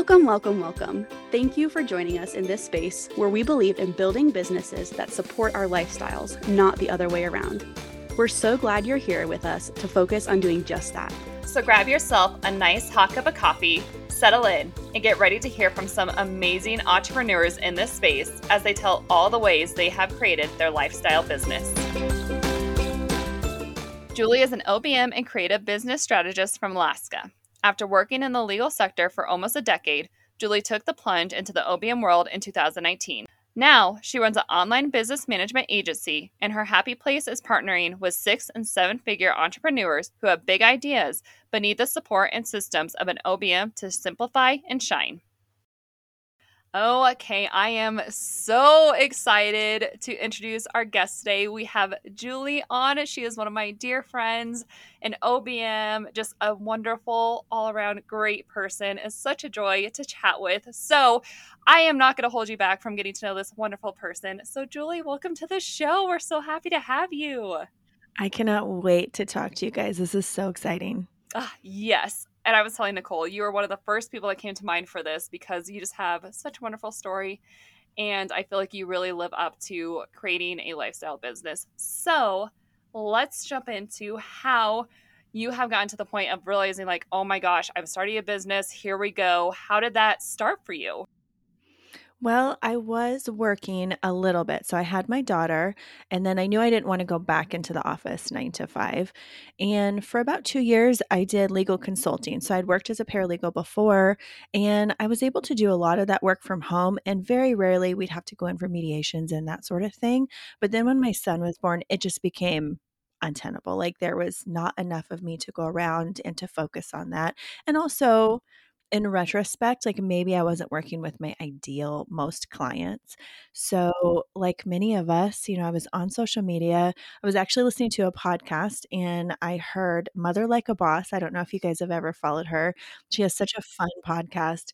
Welcome, welcome, welcome. Thank you for joining us in this space where we believe in building businesses that support our lifestyles, not the other way around. We're so glad you're here with us to focus on doing just that. So grab yourself a nice hot cup of coffee, settle in, and get ready to hear from some amazing entrepreneurs in this space as they tell all the ways they have created their lifestyle business. Julie is an OBM and creative business strategist from Alaska. After working in the legal sector for almost a decade, Julie took the plunge into the OBM world in 2019. Now, she runs an online business management agency, and her happy place is partnering with six and seven figure entrepreneurs who have big ideas but need the support and systems of an OBM to simplify and shine. Okay, I am so excited to introduce our guest today. We have Julie on. She is one of my dear friends, an OBM, just a wonderful, all around great person. It's such a joy to chat with. So, I am not going to hold you back from getting to know this wonderful person. So, Julie, welcome to the show. We're so happy to have you. I cannot wait to talk to you guys. This is so exciting. Ah, yes and I was telling Nicole, you were one of the first people that came to mind for this because you just have such a wonderful story. And I feel like you really live up to creating a lifestyle business. So let's jump into how you have gotten to the point of realizing, like, oh my gosh, I'm starting a business. Here we go. How did that start for you? Well, I was working a little bit. So I had my daughter, and then I knew I didn't want to go back into the office nine to five. And for about two years, I did legal consulting. So I'd worked as a paralegal before, and I was able to do a lot of that work from home. And very rarely we'd have to go in for mediations and that sort of thing. But then when my son was born, it just became untenable. Like there was not enough of me to go around and to focus on that. And also, in retrospect, like maybe I wasn't working with my ideal most clients. So, like many of us, you know, I was on social media. I was actually listening to a podcast and I heard Mother Like a Boss. I don't know if you guys have ever followed her. She has such a fun podcast.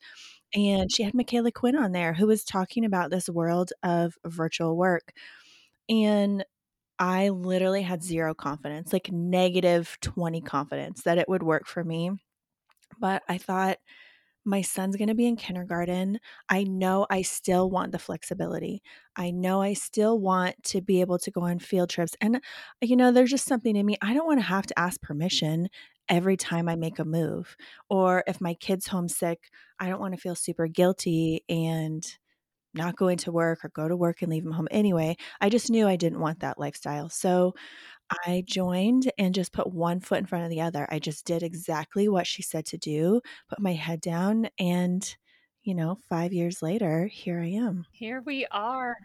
And she had Micala Quinn on there who was talking about this world of virtual work. And I literally had zero confidence, like negative 20 confidence that it would work for me. But I thought, my son's going to be in kindergarten. I know I still want the flexibility. I know I still want to be able to go on field trips. And, you know, there's just something in me. I don't want to have to ask mm. permission every time I make a move. Or if my kid's homesick, I don't want to feel super guilty and not going to work or go to work and leave him home anyway. I just knew I didn't want that lifestyle. So I joined and just put one foot in front of the other. I just did exactly what she said to do, put my head down, and, you know, five years later, here I am. Here we are.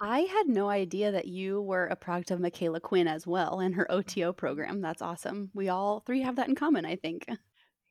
I had no idea that you were a product of Micala Quinn as well and her OTO program. That's awesome. We all three have that in common, I think.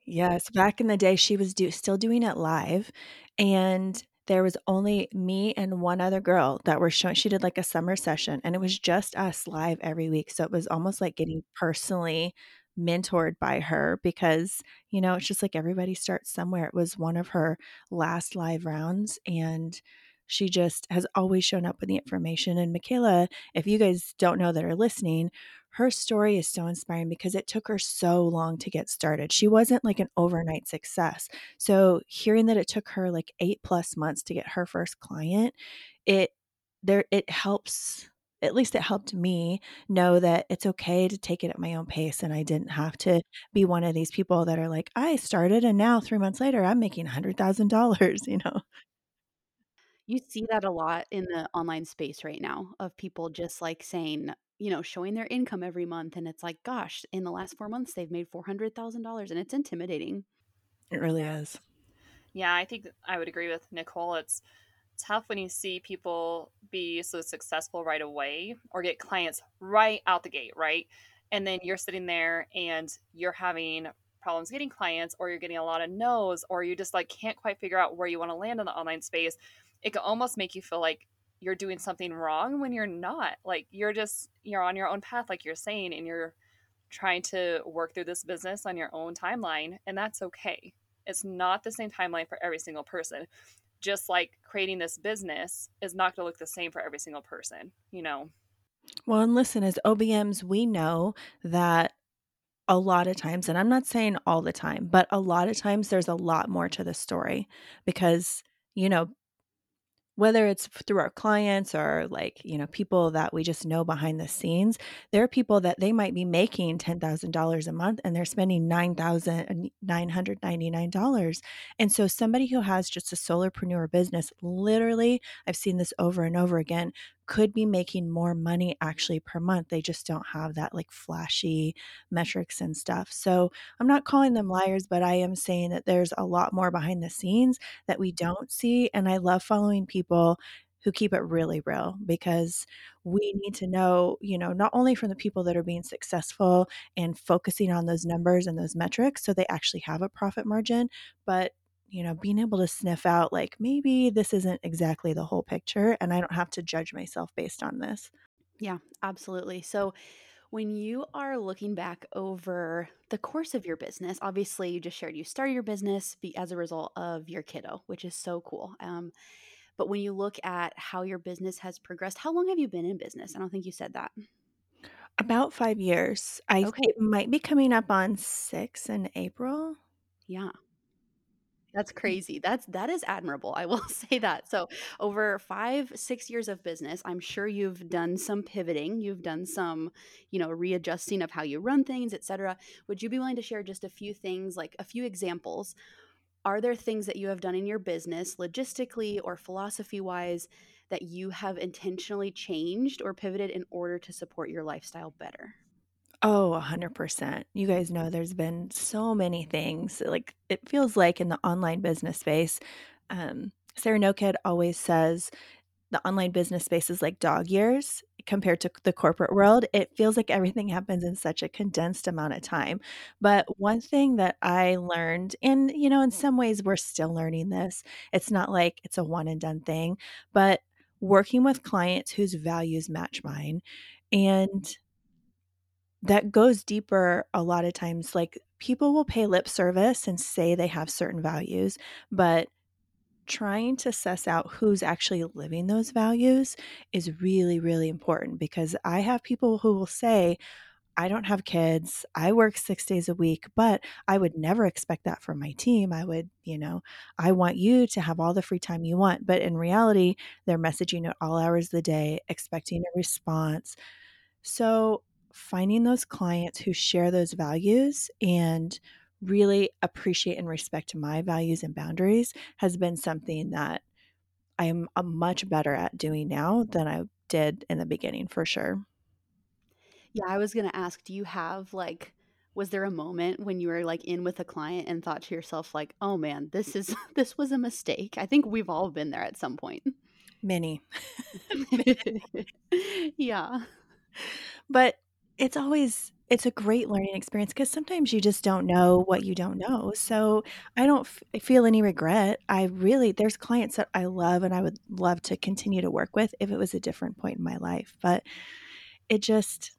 Yes, back in the day, she was do- still doing it live. And there was only me and one other girl that were showing she did like a summer session and it was just us live every week so it was almost like getting personally mentored by her because you know it's just like everybody starts somewhere. It was one of her last live rounds and she just has always shown up with the information and micala if you guys don't know that are listening her story is so inspiring because it took her so long to get started. She wasn't like an overnight success. So hearing that it took her like 8 plus months to get her first client, it there it helps at least it helped me know that it's okay to take it at my own pace and I didn't have to be one of these people that are like I started and now 3 months later I'm making $100,000, you know. You see that a lot in the online space right now of people just like saying, you know, showing their income every month. And it's like, gosh, in the last four months, they've made $400,000 and it's intimidating. It really is. Yeah, I think I would agree with Nicole. It's tough when you see people be so successful right away or get clients right out the gate, right? And then you're sitting there and you're having problems getting clients or you're getting a lot of no's or you just like can't quite figure out where you want to land in the online space. It can almost make you feel like you're doing something wrong when you're not. Like you're just you're on your own path like you're saying and you're trying to work through this business on your own timeline and that's okay. It's not the same timeline for every single person. Just like creating this business is not going to look the same for every single person, you know. Well, and listen, as OBMs, we know that a lot of times, and I'm not saying all the time, but a lot of times there's a lot more to the story because, you know, whether it's through our clients or like, you know, people that we just know behind the scenes, there are people that they might be making $10,000 a month and they're spending $9,999. Uh, and so somebody who has just a solopreneur business, literally, I've seen this over and over again, could be making more money actually per month. They just don't have that like flashy metrics and stuff. So I'm not calling them liars, but I am saying that there's a lot more behind the scenes that we mm-hmm. don't see. And I love following people who keep it really real because we need to know, you know, not only from the people that are being successful and focusing on those numbers and those metrics so they actually have a profit margin, but you know, being able to sniff out like maybe this isn't exactly the whole picture and I don't have to judge myself based on this. Yeah, absolutely. So, when you are looking back over the course of your business, obviously you just shared you started your business as a result of your kiddo, which is so cool. Um, but when you look at how your business has progressed, how long have you been in business? I don't think you said that. About 5 years. I Okay. it might be coming up on 6 in April. Yeah. That's mm. crazy. That's that is admirable. I will say that. So, over 5, 6 years of business, I'm sure you've done some pivoting, you've done some, you know, readjusting of how you run things, etcetera. Would you be willing to share just a few things, like a few examples? Are there things that you have done in your business logistically or philosophy-wise that you have intentionally changed or pivoted in order to support your lifestyle better? Oh, 100%. You guys know there's been so many things, like, it feels like in the online business space, um, Sarah Noked always says the online business space is like dog years compared to the corporate world. It feels like everything happens in such a condensed amount of time. But one thing that I learned, and you know, in some ways we're still learning this, it's not like it's a one and done thing, but working with clients whose values match mine and that goes deeper a lot of times. Like people will pay lip service and say they have certain values, but trying to suss out who's actually living those values is really, really important because I have people who will say, I don't have kids. I work six days a week, but I would never expect that from my team. I would, you know, I want you to have all the free time you want. But in reality, they're messaging at all hours of the day, expecting a response. So, finding those clients who share those values and really appreciate and respect my values and boundaries has been something that I am uh, much better at doing now than I did in the beginning for sure. Yeah, I was gonna ask, do you have like was there a moment when you were like in with a client and thought to yourself like, "Oh man, this is this was a mistake." I think we've all been there at some point. Many. yeah. But it's always it's a great learning experience because sometimes you just don't know what you don't know. So I don't f- feel any regret. I really there's clients that I love and I would love to continue to work with if it was a different point in my life. But it just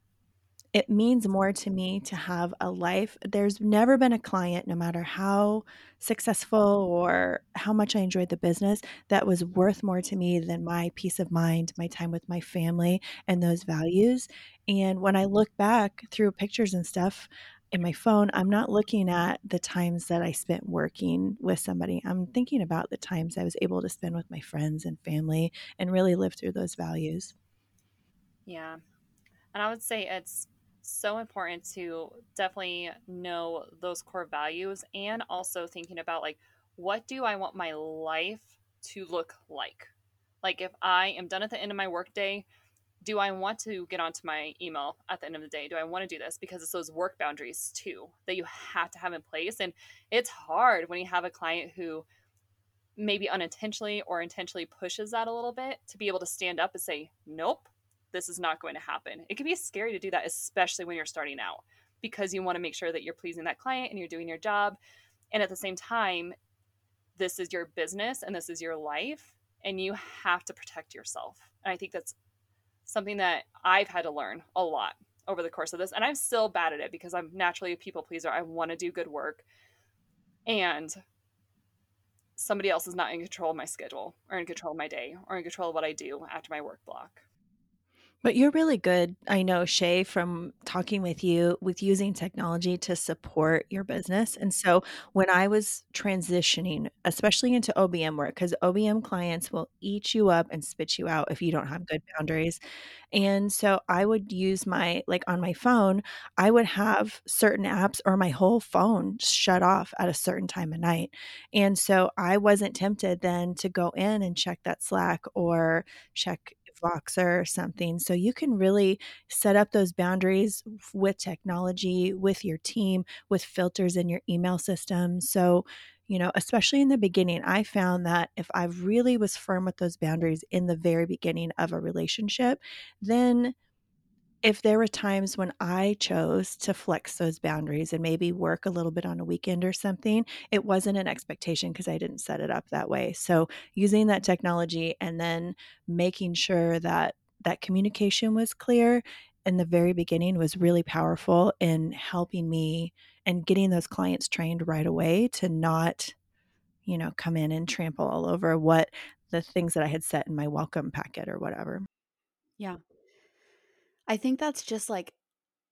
it means more to me to have a life. There's never been a client, no matter how successful or how much I enjoyed the business, that was worth more to me than my peace of mind, my time with my family, and those values. And when I look back through pictures and stuff in my phone, I'm not looking at the times that I spent working with somebody. I'm thinking about the times I was able to spend with my friends and family and really live through those values. Yeah. And I would say it's so important to definitely know those core values and also thinking about like what do I want my life to look like? Like if I am done at the end of my workday, do I want to get onto my email at the end of the day? Do I want to do this? Because it's those work boundaries too that you have to have in place. And it's hard when you have a client who maybe unintentionally or intentionally pushes that a little bit to be able to stand up and say, nope, this is not going to happen. It can be scary to do that, especially when you're starting out, because you want to make sure that you're pleasing that client and you're doing your job. And at the same time, this is your business and this is your life, and you have to protect yourself. And I think that's something that I've had to learn a lot over the course of this. And I'm still bad at it because I'm naturally a people pleaser. I want to do good work. And somebody else is not in control of my schedule or in control of my day or in control of what I do after my work block. But you're really good, I know, Shay, from talking with you, with using technology to support your business. And so when I was transitioning, especially into OBM work, because OBM clients will eat you up and spit you out if you don't have good boundaries. And so I would use my, like on my phone, I would have certain apps or my whole phone shut off at a certain time of night. And so I wasn't tempted then to go in and check that Slack or check Voxer or something. So you can really set up those boundaries with technology, with your team, with filters in your email system. So, you know, especially in the beginning, I found that if I really was firm with those boundaries in the very beginning of a relationship, then if there were times when I chose to flex those boundaries and maybe work a little bit on a weekend or something, it wasn't an expectation because I didn't set it up that way. So, using that technology and then making sure that that communication was clear in the very beginning was really powerful in helping me and getting those clients trained right away to not, you know, come in and trample all over what the things that I had set in my welcome packet or whatever. Yeah. I think that's just like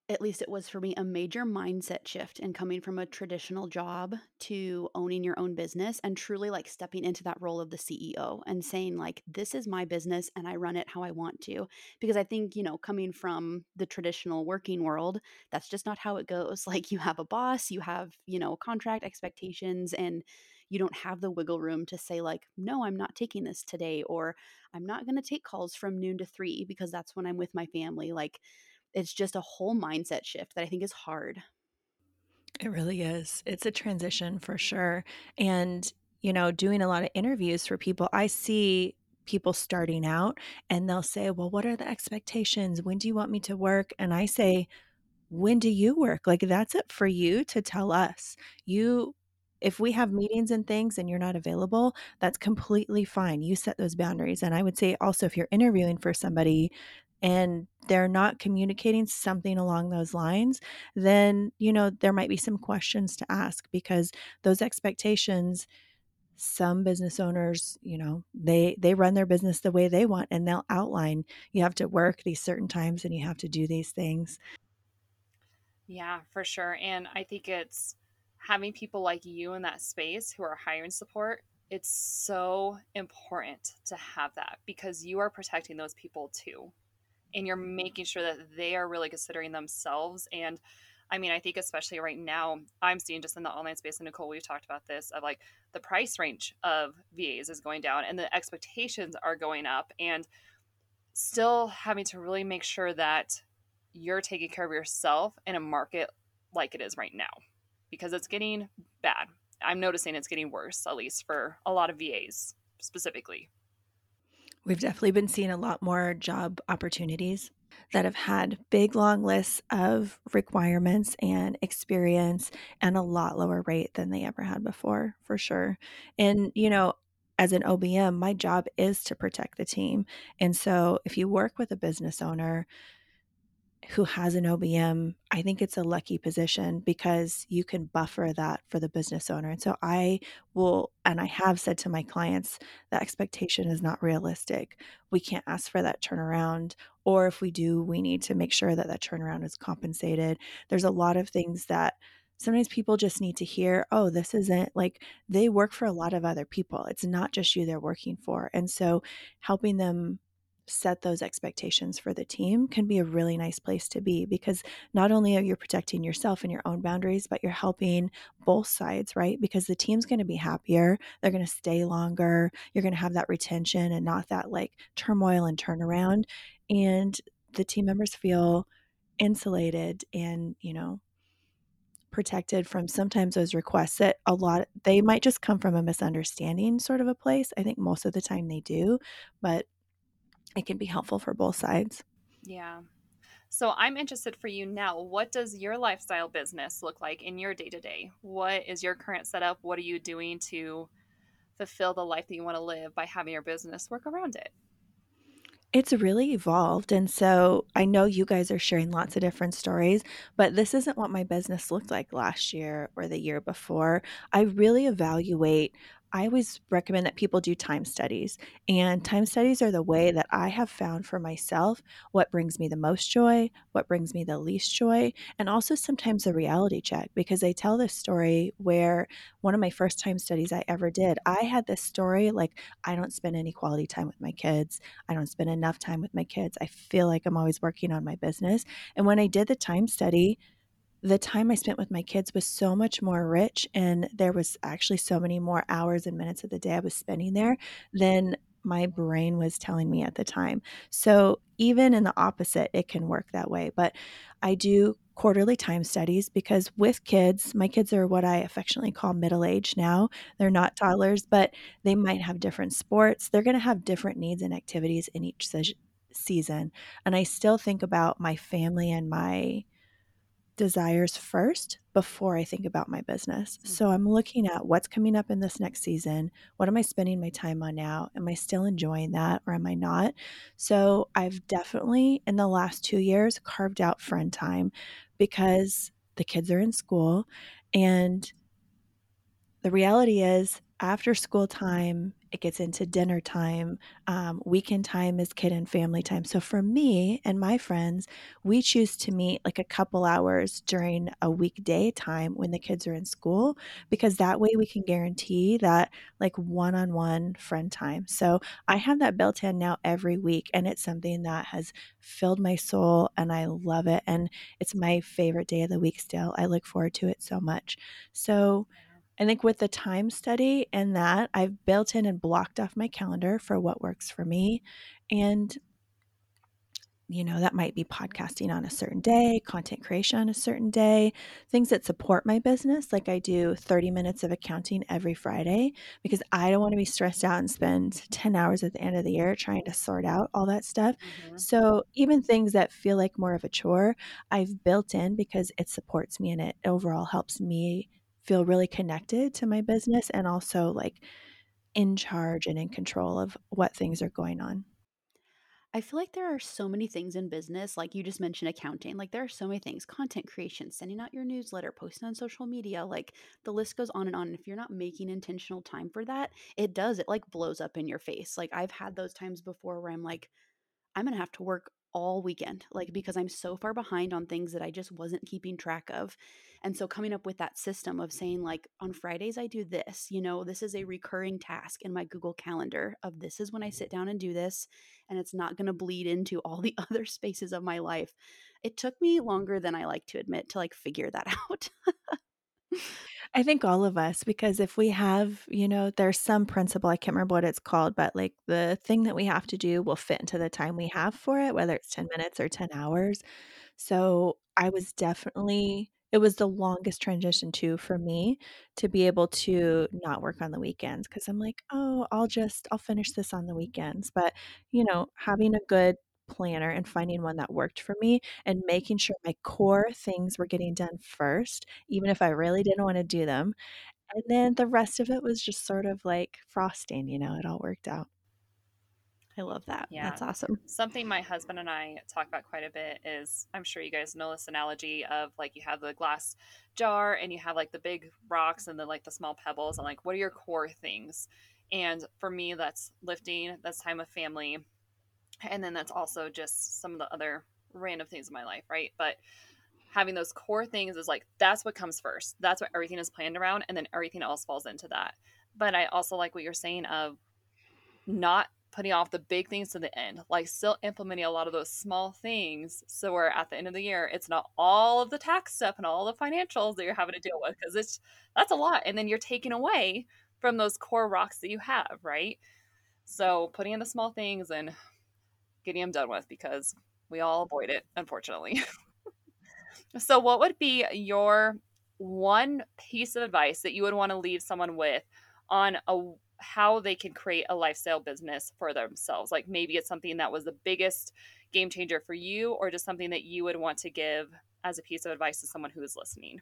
at least it was for me a major mindset shift in coming from a traditional job to owning your own business and truly like stepping into that role of the CEO and saying like this is my business and I run it how I want to. Because I think you know coming from the traditional working world that's just not how it goes. Like you have a boss you have you know contract expectations and you don't have the wiggle room to say like no I'm not taking this today or I'm not going to take calls from noon to 3 because that's when I'm with my family like it's just a whole mindset shift that I think is hard. It really is. It's a transition for sure. And, you know, doing a lot of interviews for people, I see people starting out and they'll say, Well, what are the expectations? When do you want me to work? And I say, When do you work? Like, that's it for you to tell us. You, if we have meetings and things and you're not available, that's completely fine. You set those boundaries. And I would say also, if you're interviewing for somebody, and they're not communicating something along those lines, then, you know, there might be some questions to ask because those expectations some business owners you know they they run their business the way they want and they'll outline you have to work these certain times and you have to do these things yeah for sure and i think it's having people like you in that space who are hiring support it's so important to have that because you are protecting those people too. And you're making sure that they are really considering themselves. And I mean, I think especially right now, I'm seeing just in the online space, and Nicole, we've talked about this of like the price range of VAs is going down and the expectations are going up, and still having to really make sure that you're taking care of yourself in a market like it is right now because it's getting bad. I'm noticing it's getting worse, at least for a lot of VAs specifically. We've definitely been seeing a lot more job opportunities that have had big, long lists of requirements and experience and a lot lower rate than they ever had before, for sure. And, you know, as an OBM, my job is to protect the team. And so if you work with a business owner, who has an OBM, I think it's a lucky position because you can buffer that for the business owner. And so I will, and I have said to my clients, the expectation is not realistic. We can't ask for that turnaround. Or if we do, we need to make sure that that turnaround is compensated. There's a lot of things that sometimes people just need to hear, oh, this isn't like they work for a lot of other people. It's not just you they're working for. And so helping them set those expectations for the team can be a really nice place to be because not only are you protecting yourself and your own boundaries, but you're helping both sides, right? Because the team's going to be happier, they're going to stay longer, you're going to have that retention and not that like turmoil and turnaround. And the team members feel insulated and, you know, protected from sometimes those requests that a lot they might just come from a misunderstanding sort of a place. I think most of the time they do, but it can be helpful for both sides. Yeah. So I'm interested for you now. What does your lifestyle business look like in your day to day? What is your current setup? What are you doing to fulfill the life that you want to live by having your business work around it? It's really evolved. And so I know you guys are sharing lots of different stories, but this isn't what my business looked like last year or the year before. I really evaluate I always recommend that people do time studies, and time studies are the way mm-hmm. that I have found for myself what brings me the most joy, what brings me the least joy, and also sometimes a reality check because I tell this story where one of my first time studies I ever did, I had this story like, I don't spend any quality time with my kids. I don't spend enough time with my kids. I feel like I'm always working on my business. And when I did the time study, the time I spent with my kids was so much more rich, and there was actually so many more hours and minutes of the day I was spending there than my brain was telling me at the time. So, even in the opposite, it can work that way. But I do quarterly time studies because with kids, my kids are what I affectionately call middle age now. They're not mm-hmm. toddlers, but they might have different sports. They're going to have different needs and activities in each se- season. And I still think about my family and my desires first before I think about my business. Mm. So I'm looking at what's coming up in this next season. What am I spending my time on now? Am I still enjoying that or am I not? So I've definitely, in the last two years, carved out friend time because the kids are in school. And the reality is, after school time, it gets into dinner time. Um, weekend time is kid and family time. So for me and my friends, we choose to meet like a couple hours during a weekday time when the kids are in school, because that way we can guarantee that like one on one friend time. So I have that built in now every week, and it's something that has filled my soul and I love it. And it's my favorite day of the week still. I look forward to it so much. So, I think with the time study and that, I've built in and blocked off my calendar for what works for me. And you know, that might be podcasting on a certain day, content creation on a certain day, things that support my business. Like I do 30 minutes of accounting every Friday because I don't want to be stressed out and spend 10 hours at the end of the year trying to sort out all that stuff. Mhm. So even things that feel like more of a chore, I've built in because it supports me and it overall helps me feel really connected to my mm-hmm. business and also like in charge and in control of what things are going on. I feel like there are so many things in business, like you just mentioned accounting. Like there are so many things, content creation, sending out your newsletter, posting on social media, like the list goes on and on. And if you're not making intentional time for that, it does, it like blows up in your face. Like I've had those times before where I'm like, I'm going to have to work all weekend, like because I'm so far behind on things that I just wasn't keeping track of. And so coming up with that system of saying, like, on Fridays, I do this, you know, this is a mm-hmm. recurring task in my Google Calendar of this is when I sit mm-hmm. down and do this. And it's not going to bleed into all the other spaces of my life. It took me longer than I like to admit to like figure that out. I think all of us, because if we have, you know, there's some principle, I can't remember what it's called, but like the thing that we have to do will fit into the time we have for it, whether it's 10 minutes or 10 hours. So I was mm-hmm. definitely, it was the longest transition too for me to be able to not work on the weekends because I'm like, oh, I'll just, I'll finish this on the weekends. But, you know, having a good planner and finding one that worked for me and making sure my core things were getting done first, even if I really didn't want to do them. And then the rest of it was just sort of like frosting, you know, it all worked out. I love that. Yeah. That's awesome. Something my husband and I talk about quite a bit is I'm sure you guys know this analogy of like you have the glass jar and you have like the big rocks and then like the small pebbles and like what are your core things? And for me, that's lifting, that's time with family. And then that's also just some of the other random things in my life, right? But having those core things is like that's what comes first. That's what everything is planned around, and then everything else falls into that. But I also like what you're saying of not putting off the big things to the end, like still implementing a lot of those small things. So we're at the end of the year, it's not all of the tax stuff and all the financials that you're having to deal with because it's that's a lot. And then you're taking away from those core rocks that you have, right? So putting in the small things and getting them done with because we all avoid it, unfortunately. so, what would be your one piece of advice that you would want to leave someone with on a how they can create a lifestyle business for themselves. Like maybe it's something that was the biggest game changer for you, or just something that you would want to give as a piece of advice to someone who is listening.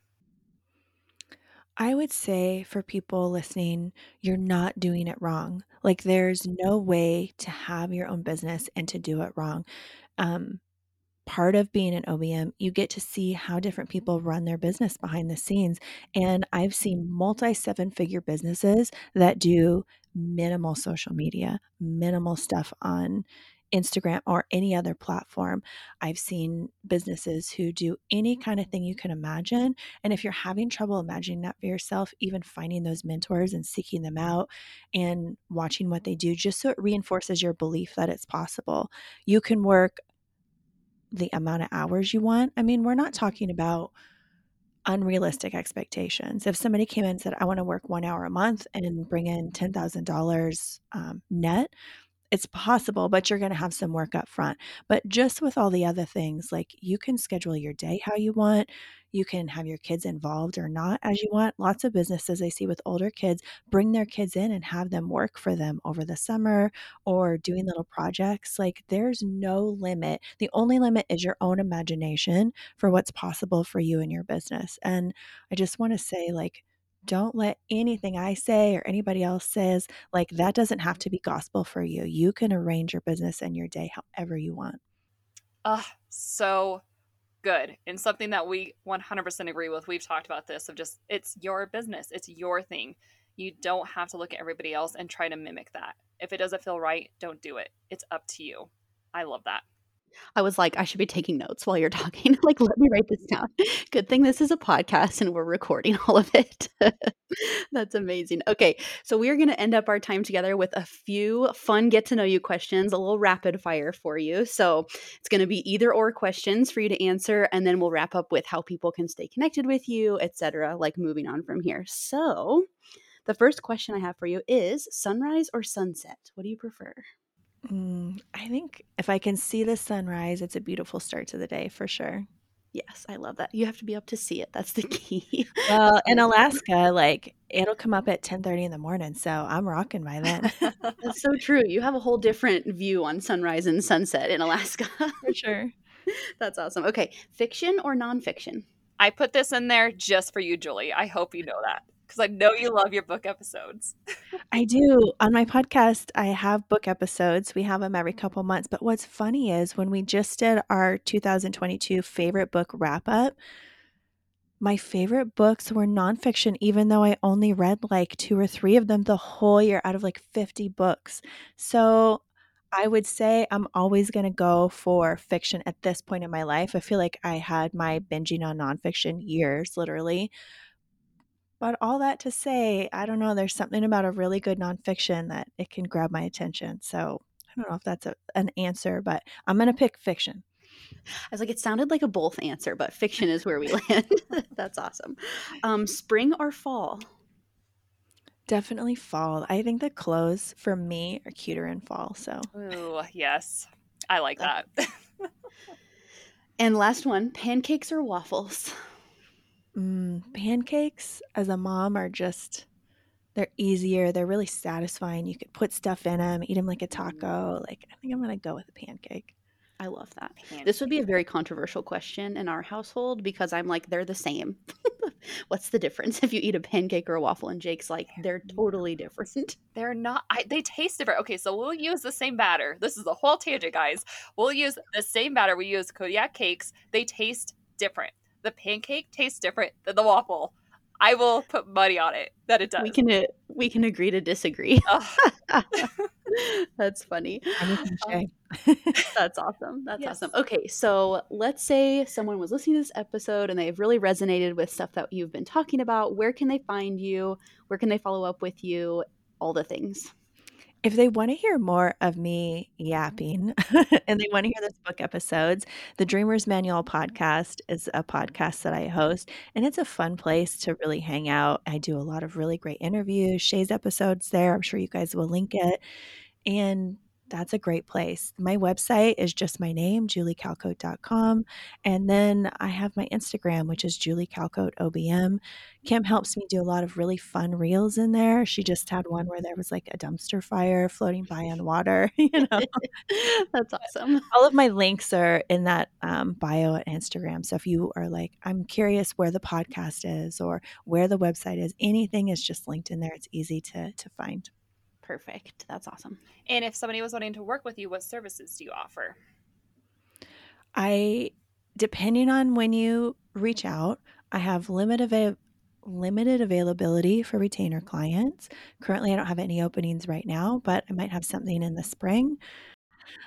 I would say for people listening, you're not doing it wrong. Like, there's no way to have your own business and to do it wrong. Um, part of being an OBM, you get to see how different people run their business behind the scenes. And I've seen multi seven figure businesses that do minimal social media, minimal stuff on Instagram or any other platform. I've seen businesses who do any kind of thing you can imagine. And if you're having trouble imagining that for yourself, even finding those mentors and seeking them out and watching what they do, just so it reinforces your belief that it's possible. You can work the amount of hours you want. I mean, we're not talking about unrealistic expectations. If somebody came in and said, I want to work one hour a month and bring in $10,000 um, net, it's possible, but you're going to have some work up front. But just with all the other things, like you can schedule your day how you want. You can have your kids involved or not as you want. Lots of businesses I see with older kids bring their kids in and have them work for them over the summer or doing little projects. Like there's no limit. The only limit is your own imagination for what's possible for you and your business. And I just want to say, like, don't let anything I say or anybody else says, like, that doesn't have to be gospel for you. You can arrange your business and your day however you want. Ah, uh, so good. And something that we 100% agree with. We've talked about this of just, it's your business, it's your thing. You don't have to look at everybody else and try to mimic that. If it doesn't feel right, don't do it. It's up to you. I love that. I was like, I should be taking notes while you're talking. like, let me write this down. Good thing this is a podcast and we're recording all of it. That's amazing. Okay, so we are going to end up our time together with a few fun get to know you questions, a little rapid fire for you. So it's going to be either or questions for you to answer, and then we'll wrap up with how people can stay connected with you, etc. Like moving on from here. So the first question I have for you is sunrise or sunset? What do you prefer? Mm, I think if I can see the sunrise, it's a beautiful start to the day for sure. Yes, I love that. You have to be up to see it. That's the key. Well, in Alaska, like it'll come up at 10 30 in the morning. So I'm rocking by then. That's so true. You have a whole different view on sunrise and sunset in Alaska. For sure. That's awesome. Okay. Fiction or nonfiction? I put this in there just for you, Julie. I hope you know that because I know you love your book episodes. I do. On my podcast, I have book episodes. We have them every couple months. But what's funny is when we just did our 2022 favorite book wrap up, my favorite books were nonfiction, even though I only read like two or three of them the whole year out of like 50 books. So I would say I'm always going to go for fiction at this point in my life. I feel like I had my binging on nonfiction years, literally. But all that to say, I don't know, there's something about a really good nonfiction that it can grab my attention. So I don't know if that's a, an answer, but I'm going to pick fiction. I was like, it sounded like a both answer, but fiction is where we land. that's awesome. Um, spring or fall? Definitely fall. I think the clothes for me are cuter in fall. So, Ooh, yes, I like that. and last one pancakes or waffles? Mm, pancakes as a mom are just they're easier. They're really satisfying. You could put stuff in them, eat them like a taco. Like I think I'm gonna go with a pancake. I love that. Pancake. This would be a very controversial question in our household because I'm like they're the same. What's the difference if you eat a pancake or a waffle? And Jake's like they're totally different. They're not. I, they taste different. Okay, so we'll use the same batter. This is the whole tangent, guys. We'll use the same batter we use Kodiak cakes. They taste different the pancake tastes different than the waffle. I will put money on it that it does. We can uh, we can agree to disagree. that's funny. Um, that's awesome. That's yes. awesome. Okay, so let's say someone was listening to this episode and they've really resonated with stuff that you've been talking about. Where can they find you? Where can they follow up with you? All the things. If they want to hear more of me mm-hmm. yapping and they want to hear those book episodes, the Dreamers Manual podcast is a podcast that I host, and it's a fun place to really hang out. I do a lot of really great interviews, Shay's episodes there. I'm sure you guys will link it. And that's a great place. My website is just my name, juliecalcote.com. And then I have my Instagram, which is juliecalcoteobm. Kim helps me do a lot of really fun reels in there. She just had one where there was like a dumpster fire floating by on water. You know, that's awesome. All of my links are in that um, bio at Instagram. So if you are like, I'm curious where the podcast is or where the website is, anything is just linked in there. It's easy to to find. Perfect. That's awesome. And if somebody was wanting to work with you, what services do you offer? I, depending on when you reach out, I have limited avail- limited availability for retainer clients. Currently, I don't have any openings right now, but I might have something in the spring.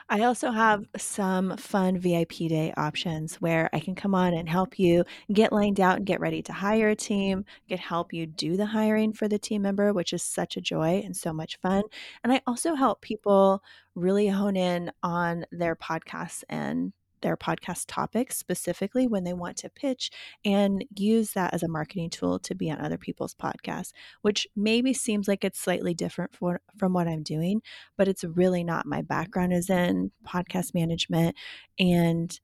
I also have some fun VIP day options where I can come on and help you get lined out and get ready to hire a team, get help you do the hiring for the team member, which is such a joy and so much fun. And I also help people really hone in on their podcasts and their podcast topics specifically when they want to pitch and use that as a marketing tool to be on other people's podcasts, which maybe seems like it's slightly different for, from what I'm doing, but it's really not. My background is in podcast management and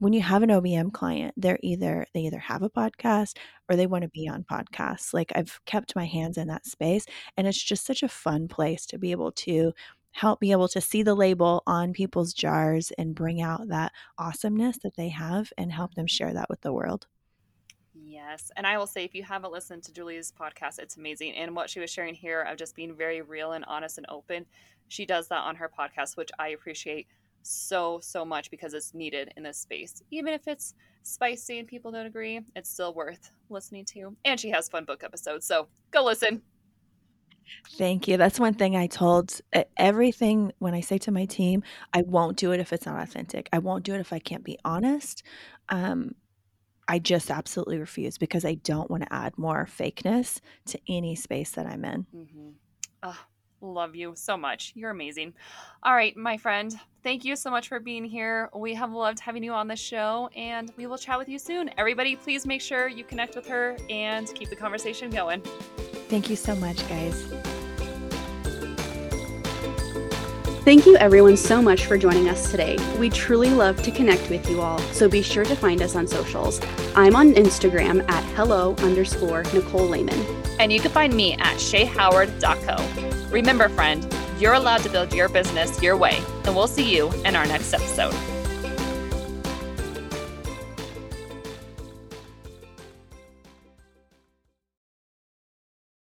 when you have an OBM client, they're either they either have a podcast or they want to be on podcasts. Like I've kept my hands in that space and it's just such a fun place to be able to help be able to see the label on people's jars and bring out that awesomeness that they have and help them mm-hmm. share that with the world. Yes. And I will say, if you haven't listened to Julie's podcast, it's amazing. And what she was sharing here of just being very real and honest and open, she does that on her podcast, which I appreciate so, so much because it's needed in this space. Even if it's spicy and people don't agree, it's still worth listening to. And she has fun book episodes. So go listen. Thank you. That's one thing I told everything when I say to my team, I won't do it if it's not authentic. I won't do it if I can't be honest. Um, I just absolutely refuse because I don't want to add more fakeness to any space that I'm in. Mm-hmm. Oh, love you so much. You're amazing. All right, my friend, thank you so much for being here. We have loved having you on the show, and we will chat with you soon. Everybody, please make sure you connect with her and keep the conversation going. Thank you so much, guys. Thank you everyone so much for joining us today. We truly love to connect with you all, so be sure to find us on socials. I'm on Instagram at hello underscore Nicole Lehman. And you can find me at shayhoward.co. Remember, friend, you're allowed to build your business your way, and we'll see you in our next episode.